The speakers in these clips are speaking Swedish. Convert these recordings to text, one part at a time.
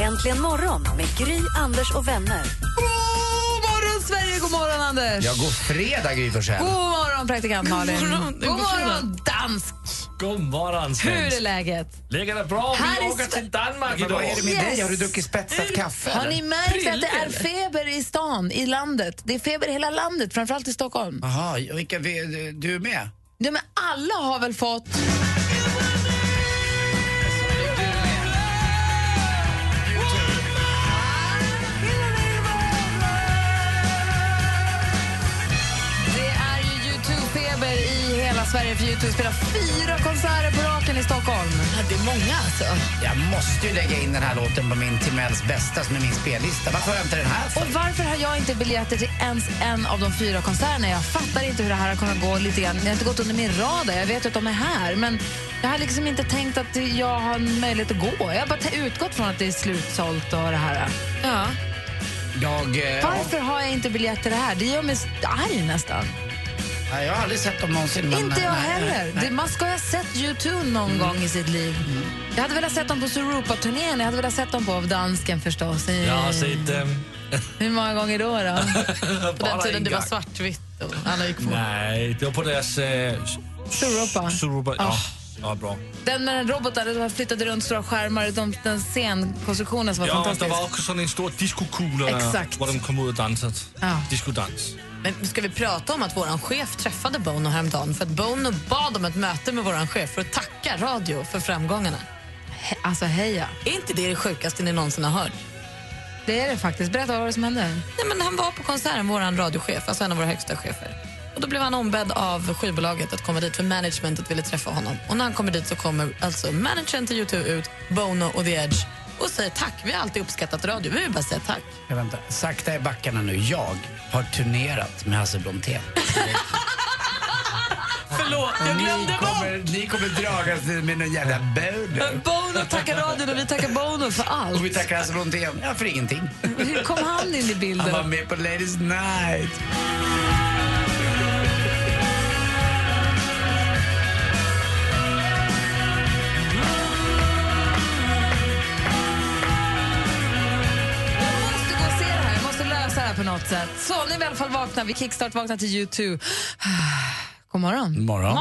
Äntligen morgon med Gry, Anders och vänner. God morgon, Sverige! God morgon, Anders! Ja, god fredag, Gry Forssell. God morgon, praktikant Malin! God morgon, på morgon dansk! God morgon, Hur är svensk. läget? Läget är bra. Här Vi åker till Danmark Men vad är det idag. med Yes. dig? Har du druckit spetsat kaffe? Har ni märkt att det är feber i stan, i landet? Det är feber i hela landet, framförallt i Stockholm. Jaha, vilka, vi- du är med? Ja, men alla har väl fått... Sverige för YouTube spelar fyra konserter på raken i Stockholm. det är många alltså. Jag måste ju lägga in den här låten på min Timells bästa som är min spellista. Varför har jag inte den här för? Och varför har jag inte biljetter till ens en av de fyra konserterna? Jag fattar inte hur det här har kunnat gå lite grann. Jag har inte gått under min radar. Jag vet att de är här, men jag har liksom inte tänkt att jag har möjlighet att gå. Jag har bara utgått från att det är slutsålt och det här. Ja. Jag, eh, ja, Varför har jag inte biljetter det här? Det gör mig arg nästan. Jag har aldrig sett dem någonsin. men- inte jag nej, heller. nej, nej. Man ska ha sett U2 någon gång i sitt liv. Jag hade velat sett dem på Surupa-turnén. Jag hade velat sett dem på dansken förstås. Sett dem. Hur många gånger då? då? På den tiden det var svartvitt och alla gick Nej, det var på deras... Eh, Surupa. Surupa. Ja, ja, bra. Den med den roboten, det var flyttade runt stora skärmar, de, den scenkonstruktionen som var Ja, det fantastisk. var också sådan en stor diskokula Exakt. där de kom ut och dansade. Ja. Diskodans. Men ska vi prata om att vår chef träffade Bono häromdagen för att Bono bad om ett möte med vår chef för att tacka radio för framgångarna? He, alltså heja. Är inte det det sjukaste ni någonsin har hört? Det är det faktiskt. Berätta vad var det som hände. Nej, men han var på konserten, vår radiochef, alltså en av våra högsta chefer. Och Då blev han ombedd av skivbolaget att komma dit för managementet ville träffa honom. Och när han kommer dit så kommer alltså managern till YouTube ut, Bono och The Edge och säger tack, vi har alltid uppskattat radio, vi vill bara säga tack. Jag vänta, sakta i backarna nu. Jag har turnerat med Hasse Brontén. Förlåt, jag Ni glömde bort! kommer, ni kommer dragas med någon jävla boner. Bono tackar radion och vi tackar Bono för allt. Och vi tackar Hasse Brontén. Ja, för ingenting. Hur kom han in i Han var bilden? med på Ladies Night. Det på något sätt. Så, nu är i alla fall vakna. Vi kickstart vaknar till YouTube. God morgon. Morgon.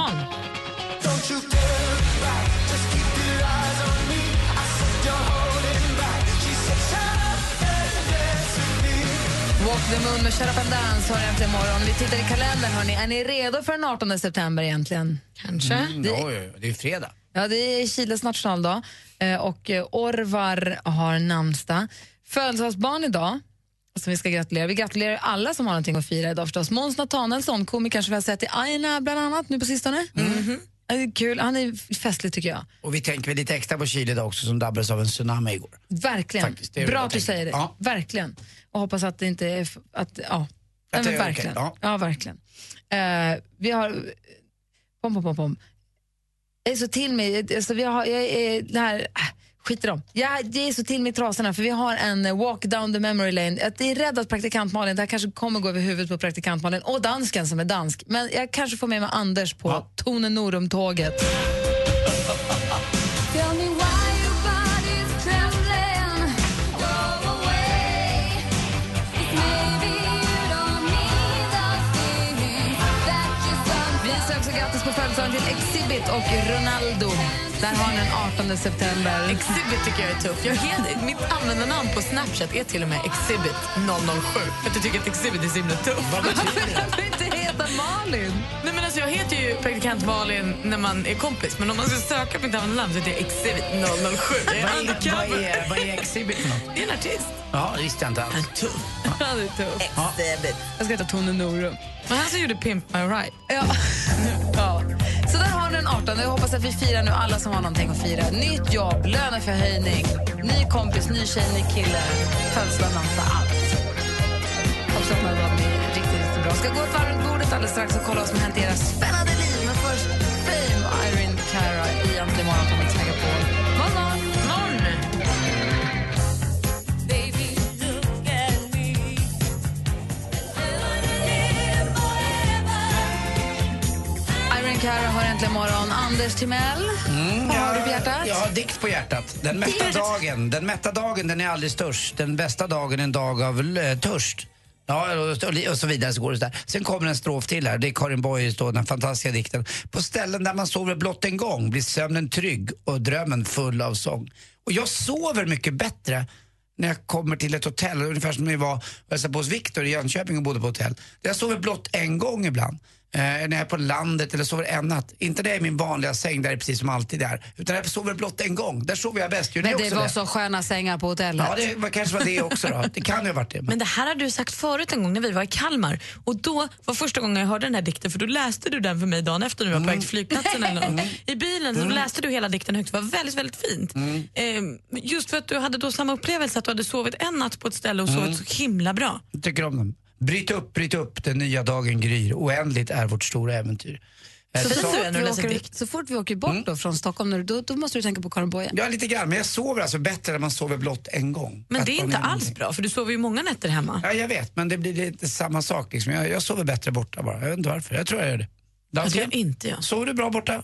Walk the moon med Shut up and dance har äntligen morgon. Vi tittar i kalendern. Hörni. Är ni redo för den 18 september egentligen? Kanske. Mm, oj, oj, det är fredag. Ja, det är Chiles nationaldag eh, och eh, Orvar har namnsdag. Födelsedagsbarn idag som vi ska gratulera. Vi gratulerar alla som har någonting att fira idag förstås. Måns Nathanaelsson, komikern som vi har sett i Aina bland annat nu på sistone. Mm. Är kul. Han är festlig tycker jag. Och vi tänker lite extra på Chile idag också som drabbades av en tsunami igår. Verkligen. Faktiskt, Bra att du säger det. Ja. Verkligen. Och hoppas att det inte är... Att, ja. Nej, är okej, verkligen. ja. Ja. verkligen. Eh, vi har... Pom, pom, pom, pom. Jag är så till mig... Alltså, vi har, jag är, det här, äh, skit i dem. Jag, jag är så till mig i trasorna för vi har en eh, walk down the memory lane. Jag är rädd att praktikant Malin, det här kanske kommer gå över huvudet på praktikant Malin och dansken som är dansk. Men jag kanske får med mig Anders på Ja. Tone Norum-tåget. Vi säger också grattis på födelsedagen till Exhibit och Ronaldo. Där har ni den 18 september. Exhibit tycker jag är tuff. Jag heter, mitt användarnamn på Snapchat är till och med Exhibit 007 för att jag tycker att Exhibit är så himla tuff. Varför inte heta Malin? Nej, men alltså, jag heter ju praktikant Malin när man är kompis men om man ska söka på mitt användarnamn så heter jag Exhibit 007. Jag är Vad är, vad, undercover. är, vad är Exhibit för något? Det är en artist. Ja, det visste jag inte alls. Tuff. Ja, det är tufft. Jag ska heta Tone Norum. Men han som gjorde Pimp My Ride. Ja. ja. Så där har ni den 18. Jag hoppas att vi firar nu alla som har någonting att fira. Nytt jobb, löneförhöjning, ny kompis, ny tjej, ny kille, födelsedagsnamn för allt. Hoppas att man har med riktigt, riktigt bra. Ska gå ett varv runt bordet alldeles strax och kolla vad som hänt i era spännande liv. Men först Fame Irene Cara i Äntligen morgon på Mix Megapol. Cara har Äntligen morgon. Anders Timell, vad har du på hjärtat? Jag har dikt på hjärtat. Den mätta dagen, den mätta dagen den är aldrig störst. Den bästa dagen är en dag av eh, törst. Ja, och, så vidare. Så går det så där. Sen kommer en strof till här. Det är Karin Boye, då, den fantastiska dikten. På ställen där man sover blott en gång blir sömnen trygg och drömmen full av sång. Och jag sover mycket bättre när jag kommer till ett hotell, ungefär som när vi var och hälsade på hos Viktor i Jönköping och bodde på hotell. Jag sover blott en gång ibland. Eh, när jag är på landet eller sover en natt. Inte när jag är i min vanliga säng där det är precis som alltid är. Utan jag sover blott en gång. Där sover jag bäst. Ni Men det var det? så sköna sängar på hotellet. Ja, det var, kanske var det också då. Det kan ju ha varit det. Men... Men det här har du sagt förut en gång när vi var i Kalmar. Och då var första gången jag hörde den här dikten, för då läste du den för mig dagen efter när vi var på väg till flygplatsen. Eller något. I bilen så läste du hela dikten högt. Det var väldigt, väldigt fint. Ehm, just för att du hade då samma upplevelse, att du hade sovit en natt på ett ställe och sovit så himla bra. Jag tycker om dem. Bryt upp, bryt upp, den nya dagen gryr. Oändligt är vårt stora äventyr. Eh, Så så- när du Vi åker, så fort vi åker bort då från Stockholm, då, då måste du tänka på Karin Boye. Ja, lite grann. Men jag sover alltså bättre när man sover blott en gång. Men det är inte alls bra, för du sover ju många nätter hemma. Ja, jag vet, men det blir lite samma sak. Liksom. Jag, jag sover bättre borta bara. Jag vet inte varför. Jag tror jag gör det. Det Dansken, gör inte jag. sover du bra borta?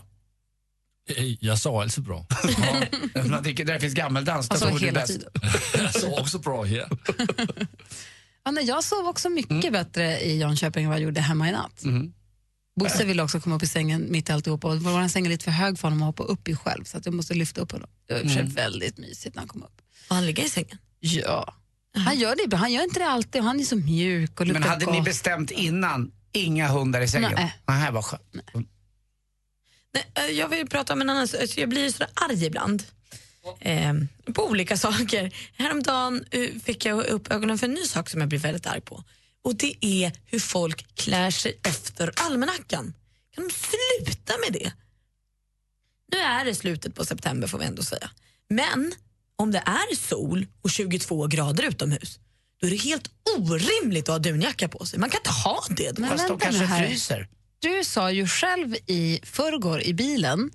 Øh, Jeg sover altid bra. Ja. Tycker där det finns gammeldans, där Alltså sover du bäst. Jeg sover også bra her. Ja, nej, jag sov också mycket Mm. bättre i Jönköping än vad jag gjorde hemma i natt. Bosse ville också komma upp i sängen mitt i alltihopa och vår säng är lite för hög för honom att hoppa upp i själv så att jag måste lyfta upp honom. Det var Mm. väldigt mysigt när han kom upp. Och han ligger i sängen. Ja. Han gör det. Han gör inte det alltid. Han är så mjuk och luktar Men hade gott. ni bestämt innan, inga hundar i sängen? Nej. Nej, vad skönt. Nej, eh, jag vill prata om en annan sak. Jag blir så arg ibland. Eh, på olika saker. Häromdagen eh, fick jag upp ögonen för en ny sak som jag blir väldigt arg på. Och det är hur folk klär sig efter almanackan. Kan de sluta med det? Nu är det slutet på september får vi ändå säga. Men om det är sol och 22 grader utomhus då är det helt orimligt att ha dunjacka på sig. Man kan inte ha det då. Men Fast de kanske här. fryser. Du sa ju själv i förrgår i bilen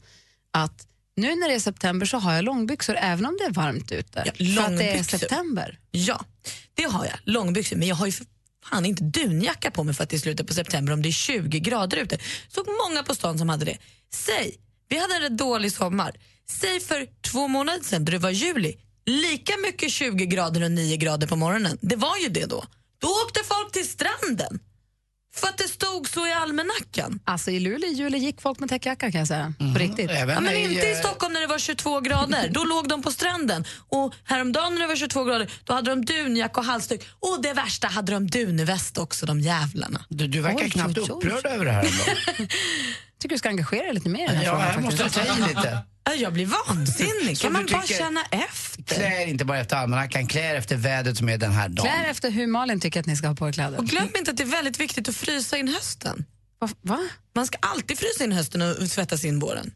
att nu när det är september så har jag långbyxor även om det är varmt ute. Ja, för att det är september. Ja, det har jag. Långbyxor. Men jag har ju för fan inte dunjacka på mig för att det är slutet på september om det är 20 grader ute. Såg många på stan som hade det. Säg, vi hade en rätt dålig sommar. Säg för två månader sedan, då det var juli, lika mycket 20 grader och 9 grader på morgonen. Det var ju det då. Då åkte folk till stranden. För att det stod så i almanackan. Alltså i Luleå i juli gick folk med täckjacka kan jag säga. Mm. På riktigt. Även Ja, men i, inte i eh, Stockholm när det var 22 grader. Då låg de på stranden. Och häromdagen när det var 22 grader då hade de dunjacka och halsduk. Och det värsta hade de dunväst också, de jävlarna. Du, du verkar Oj, knappt oj, oj. upprörd över det här tycker du ska engagera dig lite mer i den här Ja, frågan. här måste ta i lite. Ja, Jag blir vansinnig. Kan man bara tycker- känna efter? Klä er inte bara efter almanackan, klä er efter vädret som är den här dagen. Klär efter hur Malin tycker att ni ska ha på er kläder. Och glöm inte att det är väldigt viktigt att frysa in hösten. Va? Va? Man ska alltid frysa in hösten och svettas in våren.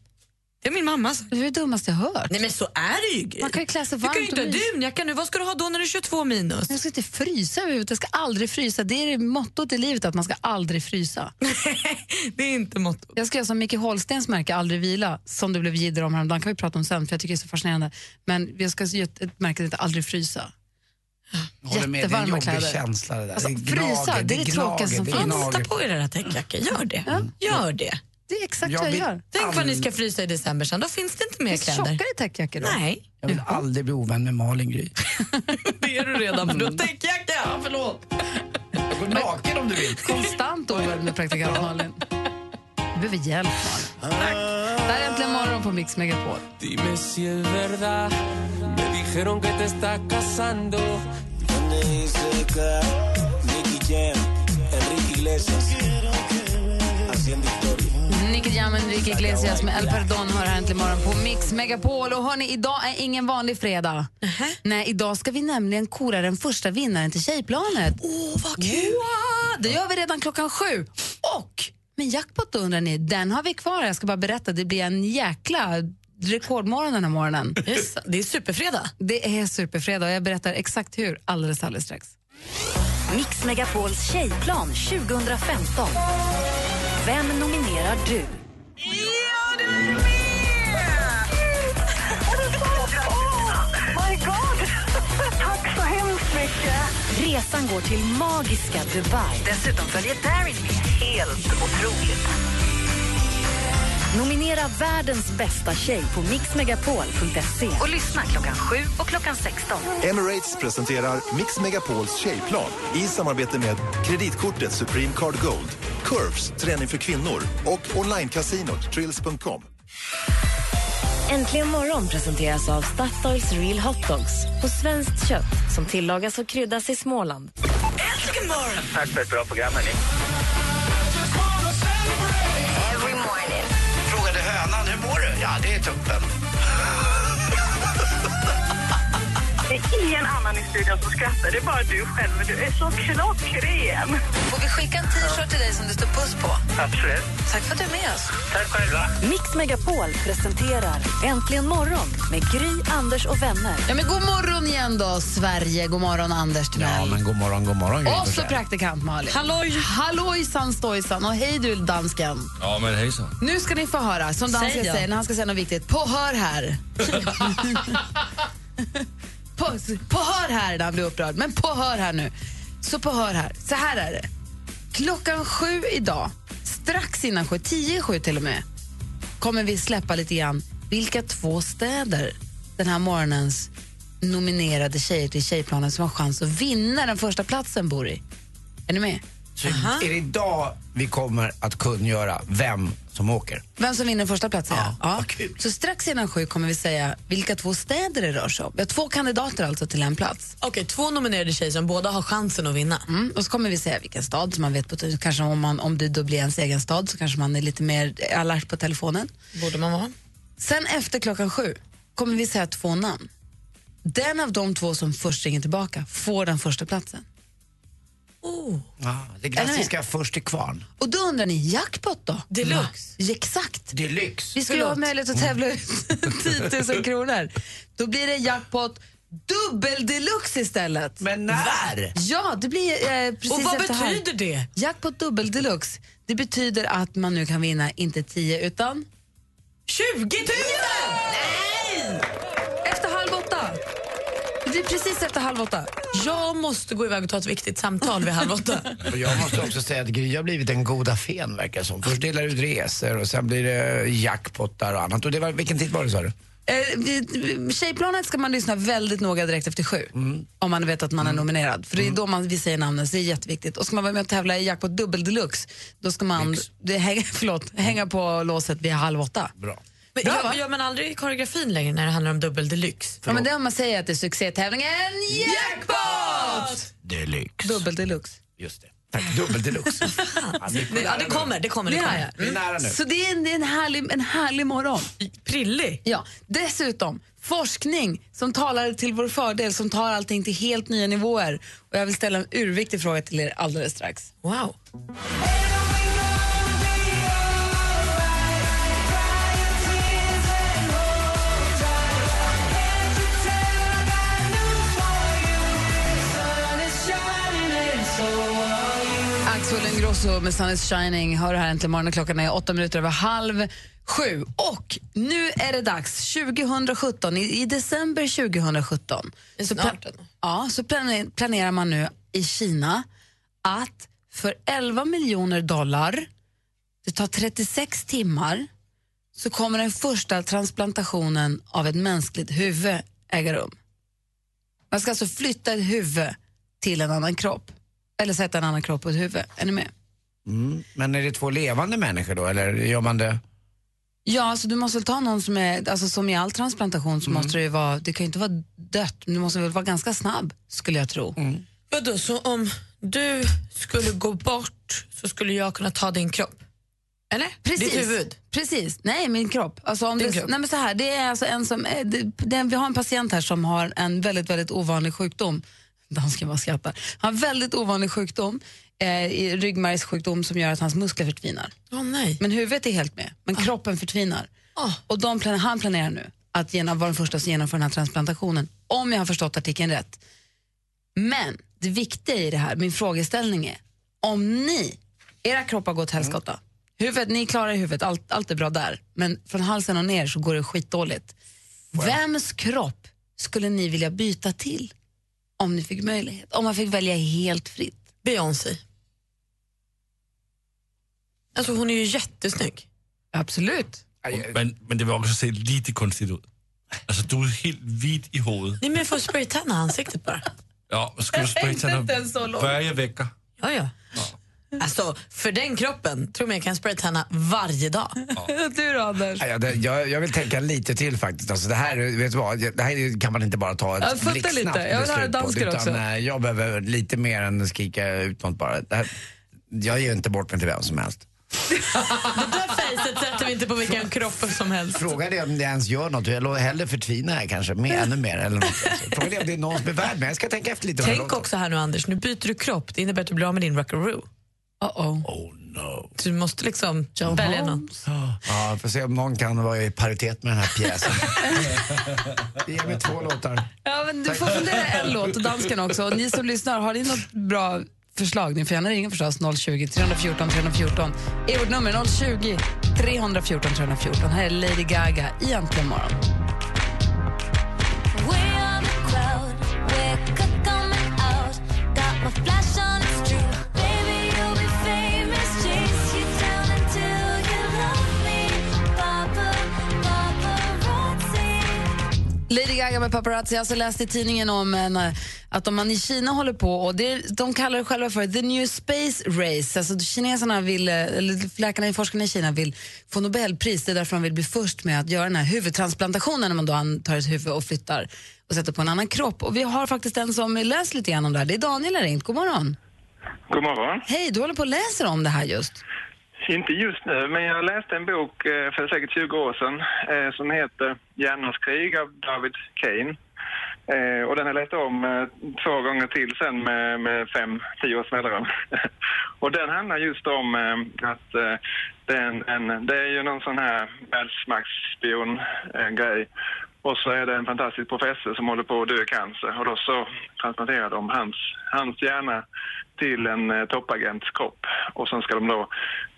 Det är min mamma sagt. Det är det dummaste jag hört. Nej men så är det ju. Man kan ju klä sig Du kan ju varmt inte ha dunjacka nu. Vad ska du ha då när det är 22 minus? Jag ska inte frysa överhuvudtaget. Jag ska aldrig frysa. Det är det mottot i livet, att man ska aldrig frysa. det är inte mottot. Jag ska göra som Micke Holstens märke, Aldrig vila, som det blev jidder om häromdagen. kan vi prata om sen, för jag tycker det är så fascinerande. Men jag ska göra ett, märke som heter Aldrig frysa. Jag håller med, det är en jobbig kläder. känsla det där. Alltså, det frysa, gnager, det är det gnager, tråkigaste som det finns. gnager. Ta på er era täckjackor, gör det. Gör det. Det är exakt Jag vad jag gör. Tänk vad ni ska frysa i december sen, då finns det inte mer Det är kläder. tjockare täckjackor då. Nej, Jag vill aldrig bli ovän med Malin Gry. det är du redan för du har täckjacka. Ja, förlåt. Jag går naken om du vill. Konstant ovän med praktikant Malin. Du behöver hjälp, Malin. Tack. Det här är Äntligen morgon på Mix Megapol. Dime si es verdad. Me dijeron que te estás casando. Nicky Jam och Enrique Iglesias med El Perdon hör här äntligen morgon på Mix Megapol. Och hörni, idag är ingen vanlig fredag. Nej, idag ska vi nämligen kora den första vinnaren till Tjejplanet. Åh, vad kul! Wow, det gör vi redan klockan sju. Och, men jackpot då undrar ni, den har vi kvar. Jag ska bara berätta, det blir en jäkla rekordmorgon den här morgonen. Det är, det är superfredag. Det är superfredag och jag berättar exakt hur alldeles, alldeles strax. Mix Megapols tjejplan 2015. Vem nominerar du? My God! Tack så hemskt mycket! Resan går till magiska Dubai. Dessutom följer Darin med. Helt otroligt. Nominera världens bästa tjej på mixmegapol.se och lyssna klockan 7 och klockan 16. Emirates presenterar Mix Megapols tjejplan i samarbete med kreditkortet Supreme Card Gold, Curves, träning för kvinnor och onlinekasinot Trills.com. Äntligen morgon presenteras av Statoils Real Hot Dogs på svenskt kött som tillagas och kryddas i Småland. Äntligen morgon! Tack för ett bra program, hörni. Ja, det är toppen. Det är ingen annan i studion som skrattar, det är bara du själv. Men du är så klockren. Får vi skicka en t-shirt till dig som det står puss på? Absolut. Tack för att du är med oss. Tack själva. Mix Megapol presenterar Äntligen morgon med Gry, Anders och vänner. Ja, men god morgon igen då, Sverige. God morgon, Anders Timell. Ja, men god morgon, god morgon. Gry Och så praktikant Malin. Halloj! Hallojsan stojsan och hej du dansken. Ja, men hejsan. Nu ska ni få höra, som dansken säger när han ska säga något viktigt. På hör här. på, på hör här när han blir upprörd. Men på hör här nu. Så på hör här. Så här är det. Klockan sju idag, strax innan sju, tio sju till och med, kommer vi släppa lite grann vilka två städer den här morgonens nominerade tjejer till Tjejplanen som har chans att vinna den första platsen bor i. Är ni med? Så är det idag vi kommer att kungöra vem som åker? Vem som vinner första platsen? Ja, ja. vad kul. Så strax innan sju kommer vi säga vilka två städer det rör sig om. Vi har två kandidater alltså till en plats. Okej, två nominerade tjejer som båda har chansen att vinna. Mm. Och så kommer vi säga vilken stad som man vet på kanske om, man, om det då blir ens egen stad så kanske man är lite mer alert på telefonen. Borde man vara. Sen efter klockan sju kommer vi säga två namn. Den av de två som först ringer tillbaka får den första platsen. Oh. Ja, det ni med? klassiska först till kvarn. Och då undrar ni, jackpot då? Deluxe. Ja, exakt. Deluxe. Vi ska ju ha möjlighet att tävla ut 10 000 kronor. Då blir det jackpot dubbel deluxe istället. Men när? Ja, det blir eh, precis Och vad efter här. betyder det? Jackpot dubbel deluxe. Det betyder att man nu kan vinna inte 10 utan 20 000! Det blir precis efter halv åtta. Jag måste gå iväg och ta ett viktigt samtal vid halv åtta. Och jag måste också säga att Gry har blivit en goda fen verkar som. Först delar ut resor och sen blir det jackpottar och annat. Och det var, vilken tid var det sa du? Eh, Tjejplanet ska man lyssna väldigt noga direkt efter sju. Om man vet att man är nominerad. För det är då man, vi säger namnen, så det är jätteviktigt. Och ska man vara med och tävla i jackpot dubbel deluxe, då ska man det, hänga, förlåt, hänga på låset vid halv åtta. Bra. Men Bra, gör, man aldrig koreografin längre när det handlar om dubbel deluxe? Ja, men det är om man säger att det är succétävlingen Jackpot! Deluxe. Dubbel deluxe. Just det. Tack, dubbel deluxe. ja, Det, ja, det kommer, det kommer. Det har kommer. är nära nu. Så det är en, det är en, härlig, en härlig morgon. Prillig. Ja, dessutom forskning som talar till vår fördel, som tar allting till helt nya nivåer. Och jag vill ställa en urviktig fråga till er alldeles strax. Wow. Axel Ingrosso med Sun is shining hör här äntligen morgon. Klockan är åtta minuter över halv sju. Och nu är det dags, 2017, i, i december 2017. Det är så, ja, så plane- planerar man nu i Kina att för 11 miljoner dollar, det tar 36 timmar, så kommer den första transplantationen av ett mänskligt huvud äga rum. Man ska alltså flytta ett huvud till en annan kropp. Eller sätta en annan kropp på ett huvud. Är ni med? Mm. Men är det två levande människor då, eller gör man det? Ja, alltså du måste väl ta någon som är, alltså som i all transplantation så måste det ju vara, det kan ju inte vara dött, men du måste väl vara ganska snabb skulle jag tro. Vadå, så om du skulle gå bort så skulle jag kunna ta din kropp? Eller? Precis. Ditt huvud? Precis, nej min kropp. Alltså om det, kropp. Nej, men så här, det är alltså en som, eh, det, det, vi har en patient här som har en väldigt, väldigt ovanlig sjukdom. Dansken bara skrattar. Han har en väldigt ovanlig sjukdom, eh, ryggmärgssjukdom som gör att hans muskler förtvinar. Åh nej. Men huvudet är helt med, men kroppen förtvinar. Ah. Och de plan- han planerar nu att genom, vara den första som genomför den här transplantationen, om jag har förstått artikeln rätt. Men det viktiga i det här, min frågeställning är, om ni, era kroppar går åt helskotta, huvudet, ni klarar i huvudet, allt, allt är bra där, men från halsen och ner så går det skitdåligt. Vems kropp skulle ni vilja byta till om ni fick möjlighet? Om man fick välja helt fritt? Beyoncé. Alltså hon är ju jättesnygg. Absolut. Men, men det vill också se lite konstigt ut. Alltså du är helt vit i huvudet. Nej men jag får spraytanna ansiktet bara. Ja, ska du spraytanna varje vecka? Ja, ja. Alltså, för den kroppen, tror mig jag kan spraytanna varje dag. du då, Anders? Ja, det, jag, jag vill tänka lite till faktiskt. Alltså det, här, vet du vad, det här kan man inte bara ta ett Ja, fatta blixtsnabbt lite. Jag vill höra beslut på, utan, också. eh, Jag behöver lite mer än skrika ut något bara. Det här, jag ger inte bort mig till vem som helst. Det där facet sätter vi inte på vilken kropp som helst. Frågan är om det ens gör något. Jag hellre förtvina här kanske, med, ännu mer. Eller något. Alltså, Frågan är om det är någon som är värd mig. Jag ska tänka efter lite. Tänk också här nu Anders, nu byter du kropp. Det innebär att du blir av med din rockaroo. Uh-oh. Oh no. Du måste liksom Joe välja Holmes. någon. Ja, får se om någon kan vara i paritet med den här pjäsen. Ge mig två låtar. Ja, men du får fundera en låt och dansken också. Och ni som lyssnar, har ni något bra förslag? Ni får gärna ringa förstås, 020 314 314. Är vårt nummer 020 314 314. Här är Lady Gaga i Äntligen morgon. Lady Gaga med paparazzi. Jag har alltså läst i tidningen om en, eh, att om man i Kina håller på, och det, de kallar det själva för the new space race. Alltså kineserna vill, eh, eller läkarna och forskarna i Kina vill få Nobelpris. Det är därför de vill bli först med att göra den här huvudtransplantationen när man då tar ett huvud och flyttar och sätter på en annan kropp. Och vi har faktiskt en som läst lite grann om det här. Det är Daniel har ringt. God morgon. God morgon. Hej, du håller på och läser om det här just. Inte just nu, men jag läste en bok eh, för säkert 20 år sedan eh, som heter Hjärnans krig av David Kane. Eh, och den har jag läst om två gånger till sen med, med fem, tio års mellanrum. och den handlar just om att det, är en, en, det är ju någon sån här världsmaktsspion-grej. Och så är det en fantastisk professor som håller på att dö i cancer. Och då så transplanterar de hans, hans hjärna till en eh, toppagents kropp. Och sen ska de då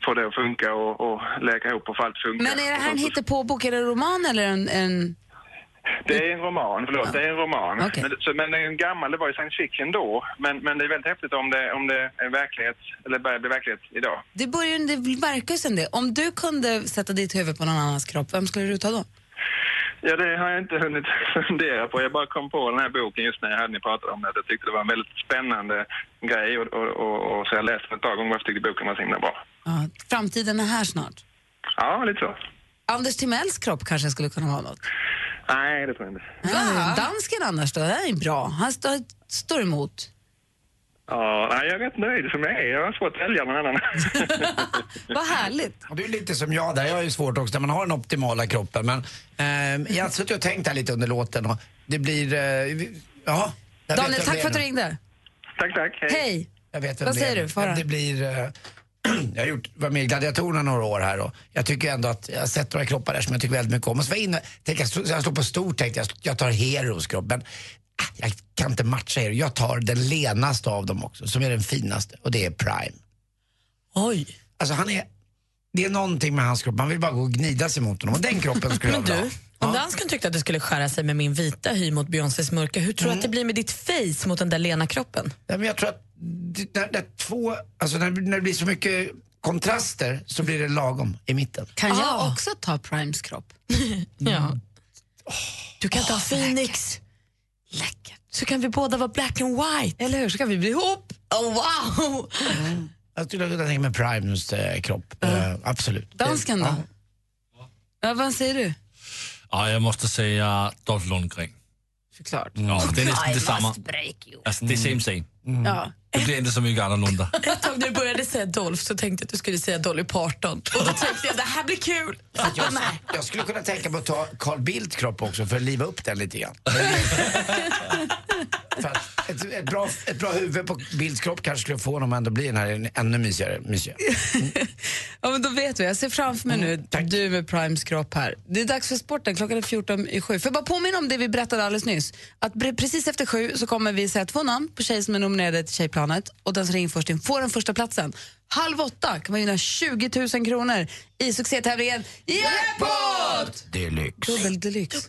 få det att funka och, och läka ihop och få allt funka. Men är det här en hittepåbok? Det en roman eller en... en... Det är en roman, förlåt. Det är en roman. Okej. Men, så, men det är en gammal, det var ju science fiction då. Men, men det är väldigt häftigt om det, om det är verklighet, eller börjar bli verklighet idag. Det, börjar, det verkar ju som det. Om du kunde sätta ditt huvud på någon annans kropp, vem skulle du ta då? Ja, det har jag inte hunnit fundera på. Jag bara kom på den här boken just när jag hade ni pratat om det. Jag tyckte det var en väldigt spännande grej och, och, och, och så jag läste den ett gånger och jag tyckte boken var så himla bra. Ja, framtiden är här snart. Ja, lite så. Anders Timells kropp kanske skulle kunna vara något. Nej, det tror jag inte. Ja, dansken annars då, det är bra. Han står, står emot. Jag är rätt nöjd som jag är. Jag har svårt att välja någon annan. Vad härligt. Och du är lite som jag där. Jag har ju svårt också när man har den optimala kroppen. Men eh, jag har suttit och tänkt här lite under låten och det blir... Eh, ja. jag vet Daniel, vem tack det för är att du nu. ringde. tack, tack. Hej. Jag vet vem Vad det säger är. du? Få höra. Det blir... Eh, jag har gjort, var med i Gladiatorerna några år här och jag tycker ändå att jag har sett några kroppar där som jag tycker väldigt mycket om. Och så var jag inne, tänkte, jag, stod, jag stod på stort tänkte jag, jag tar Heros kropp. Men jag kan inte matcha er. Jag tar den lenaste av dem också, som är den finaste. Och det är Prime. Oj. Alltså han är... Det är någonting med hans kropp, man vill bara gå och gnida sig mot honom. Och den kroppen skulle jag Men vilja du, ha. om dansken tyckte att det skulle skära sig med min vita hy mot Beyoncés mörka, hur tror du att det blir med ditt face mot den där lena kroppen? Ja, men jag tror att det- när, när, två, alltså när, när det blir så mycket kontraster så blir det lagom i mitten. Kan Ah. jag också ta Primes kropp? Ja. Du kan ta Phoenix. Läckert. Så kan vi båda vara black and white. Eller hur? Så kan vi bli ihop. Oh, wow! Jag skulle kunna tänka mig Primes eh, kropp. Eh, absolut. Dansken då? Ja, vad säger du? Ja, jag måste säga Dolph Lundgren. Såklart. Ja, det är nästan detsamma. break you. Alltså, det är same same. Ja. Det blir inte så mycket annorlunda. Ett tag när du började säga Dolph så tänkte jag att du skulle säga Dolly Parton. Och då tänkte jag det här blir kul. Jag, jag skulle kunna tänka mig att ta Carl Bildts kropp också för att liva upp den lite grann. för att ett, ett, bra, ett bra huvud på Bilds kropp kanske skulle få honom att ändå bli den här ännu mysigare. mysigare. Ja, men då vet vi. Jag ser framför mig nu du med Primes kropp här. Det är dags för sporten. Klockan är 14 i sju. Får jag bara påminna om det vi berättade alldeles nyss. Att precis efter sju så kommer vi säga två namn på tjejer som är nominerade till Tjejplanet och den som ringer först in får den första platsen. Halv åtta kan man vinna 20 000 kronor i succétävlingen Jackpot! Deluxe. Dubbel deluxe.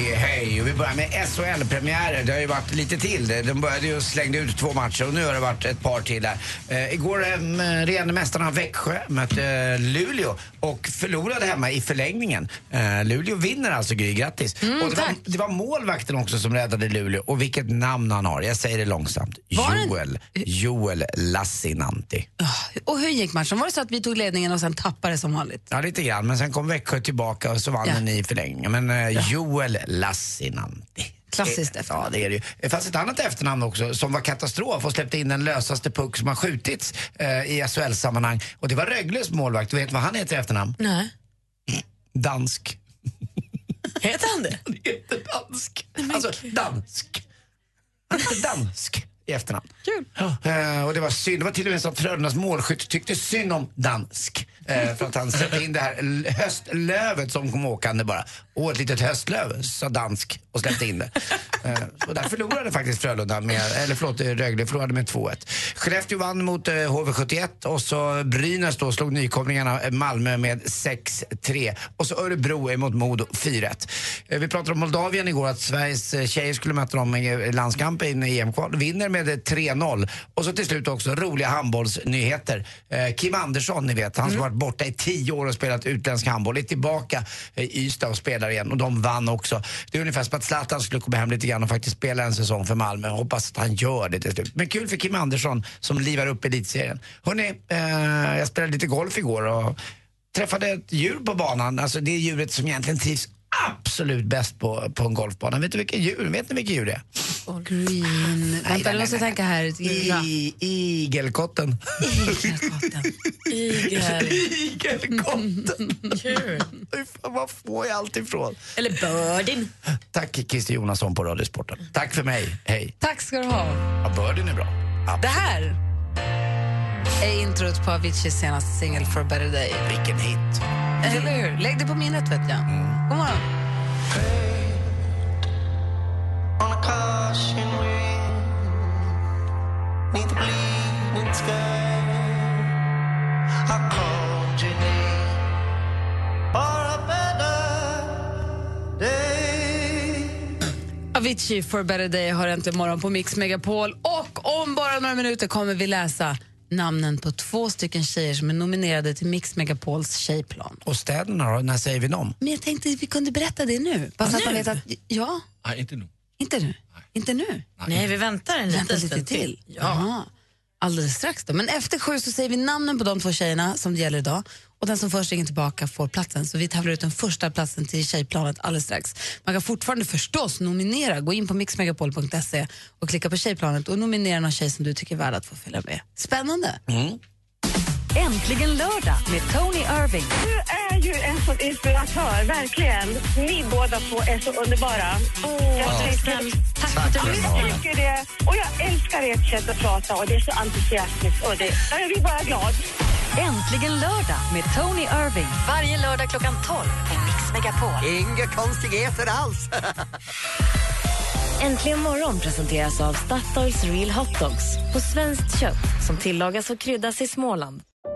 hej. Och vi börjar med SHL-premiärer. Det har ju varit lite till. De började ju slängde ut två matcher och nu har det varit ett par till där. Eh, igår eh, regerande mästarna Växjö mötte eh, Luleå och förlorade hemma i förlängningen. Eh, Luleå vinner alltså, Gry. Grattis. Mm, och det, var, tack. det var målvakten också som räddade Luleå. Och vilket namn han har. Jag säger det långsamt. Var Joel. Joel Lassinantti. Och hur gick matchen? Var det så att vi tog ledningen och sen tappade som vanligt? Ja, lite grann. Men sen kom Växjö tillbaka och så vann Ja. den i förlängningen. Men eh, Joel Lassinantti. Klassiskt Eh, Ja, det är det ju. Det fanns ett annat efternamn också som var katastrof och släppte in den lösaste puck som har skjutits eh, i SHL-sammanhang. Och det var Rögles målvakt. Du vet vad han heter i efternamn? Nej. Dansk. Heter han det? Han heter Dansk. Alltså, dansk. Han heter Dansk i efternamn. Kul. Eh, och det var synd. Det var till och med så att Frölundas målskytt tyckte synd om Dansk. Eh, för att han satte in det här höstlövet som kom åkande bara. Och ett litet höstlöv, sa Dansk och släppte in det. Eh, och där förlorade faktiskt Frölunda med, eller förlåt, eh, Rögle förlorade med 2-1. Skellefteå vann mot eh, HV71 och så Brynäs då slog nykomlingarna Malmö med 6-3. Och så Örebro mot Modo 4-1. Eh, vi pratade om Moldavien igår, att Sveriges tjejer skulle möta dem i landskamp i EM-kval. Vinner med eh, 3-0. Och så till slut också roliga handbollsnyheter. Kim Andersson, ni vet, han som varit borta i 10 år och spelat utländsk handboll, är tillbaka i Ystad och spelar igen. Och de vann också. Det är ungefär som att Zlatan skulle komma hem lite grann och faktiskt spela en säsong för Malmö. Hoppas att han gör det till slut. Men kul för Kim Andersson som livar upp elitserien. Hörrni, eh, jag spelade lite golf igår och träffade ett djur på banan. Alltså det djuret som egentligen trivs absolut bäst på, på en golfbana. Vet du vilket djur? Vet ni vilket djur det är? Green... Vänta, jag måste tänka här. I, igelkotten. Igel. Igelkotten. Kul. Var får jag allt ifrån? Eller Birdin. Tack Christer Jonasson på Radiosporten. Tack för mig. Hej. Tack ska du ha. Ja, Birdien är bra. Det här är introt på Aviciis senaste singel For a better day. Vilken hit. Eller hur? Lägg det på minnet, vet jag. God morgon. Avicii For a better day har äntligen morgon på Mix Megapol. Och om bara några minuter kommer vi läsa namnen på två stycken tjejer som är nominerade till Mix Megapols tjejplan. Och städerna då? När säger vi dem? Men jag tänkte vi kunde berätta det nu. Bara så att man vet att, ja, Nej, inte nu. Inte nu. Inte nu. Nej, vi väntar en liten lite till. Ja. Alldeles strax då. Men efter sju så säger vi namnen på de två tjejerna som det gäller idag. Och den som först ringer tillbaka får platsen. Så vi tävlar ut den första platsen till tjejplanet alldeles strax. Man kan fortfarande förstås nominera. Gå in på mixmegapol.se och klicka på tjejplanet och nominera någon tjej som du tycker är värd att få följa med. Spännande! Äntligen lördag med Tony Irving. Du är ju en sån inspiratör, verkligen. Ni båda två är så underbara. jag tycker, Tack du jag lyssnar. tycker det. Och jag älskar ert sätt att prata och det är så entusiastiskt. Och det, jag blir bara glad. Äntligen lördag med Tony Irving. Varje lördag klockan 12 på Mix Megapol. Inga konstigheter alls. Äntligen morgon presenteras av Statoils Real Hot Dogs på svenskt kött som tillagas och kryddas i Småland.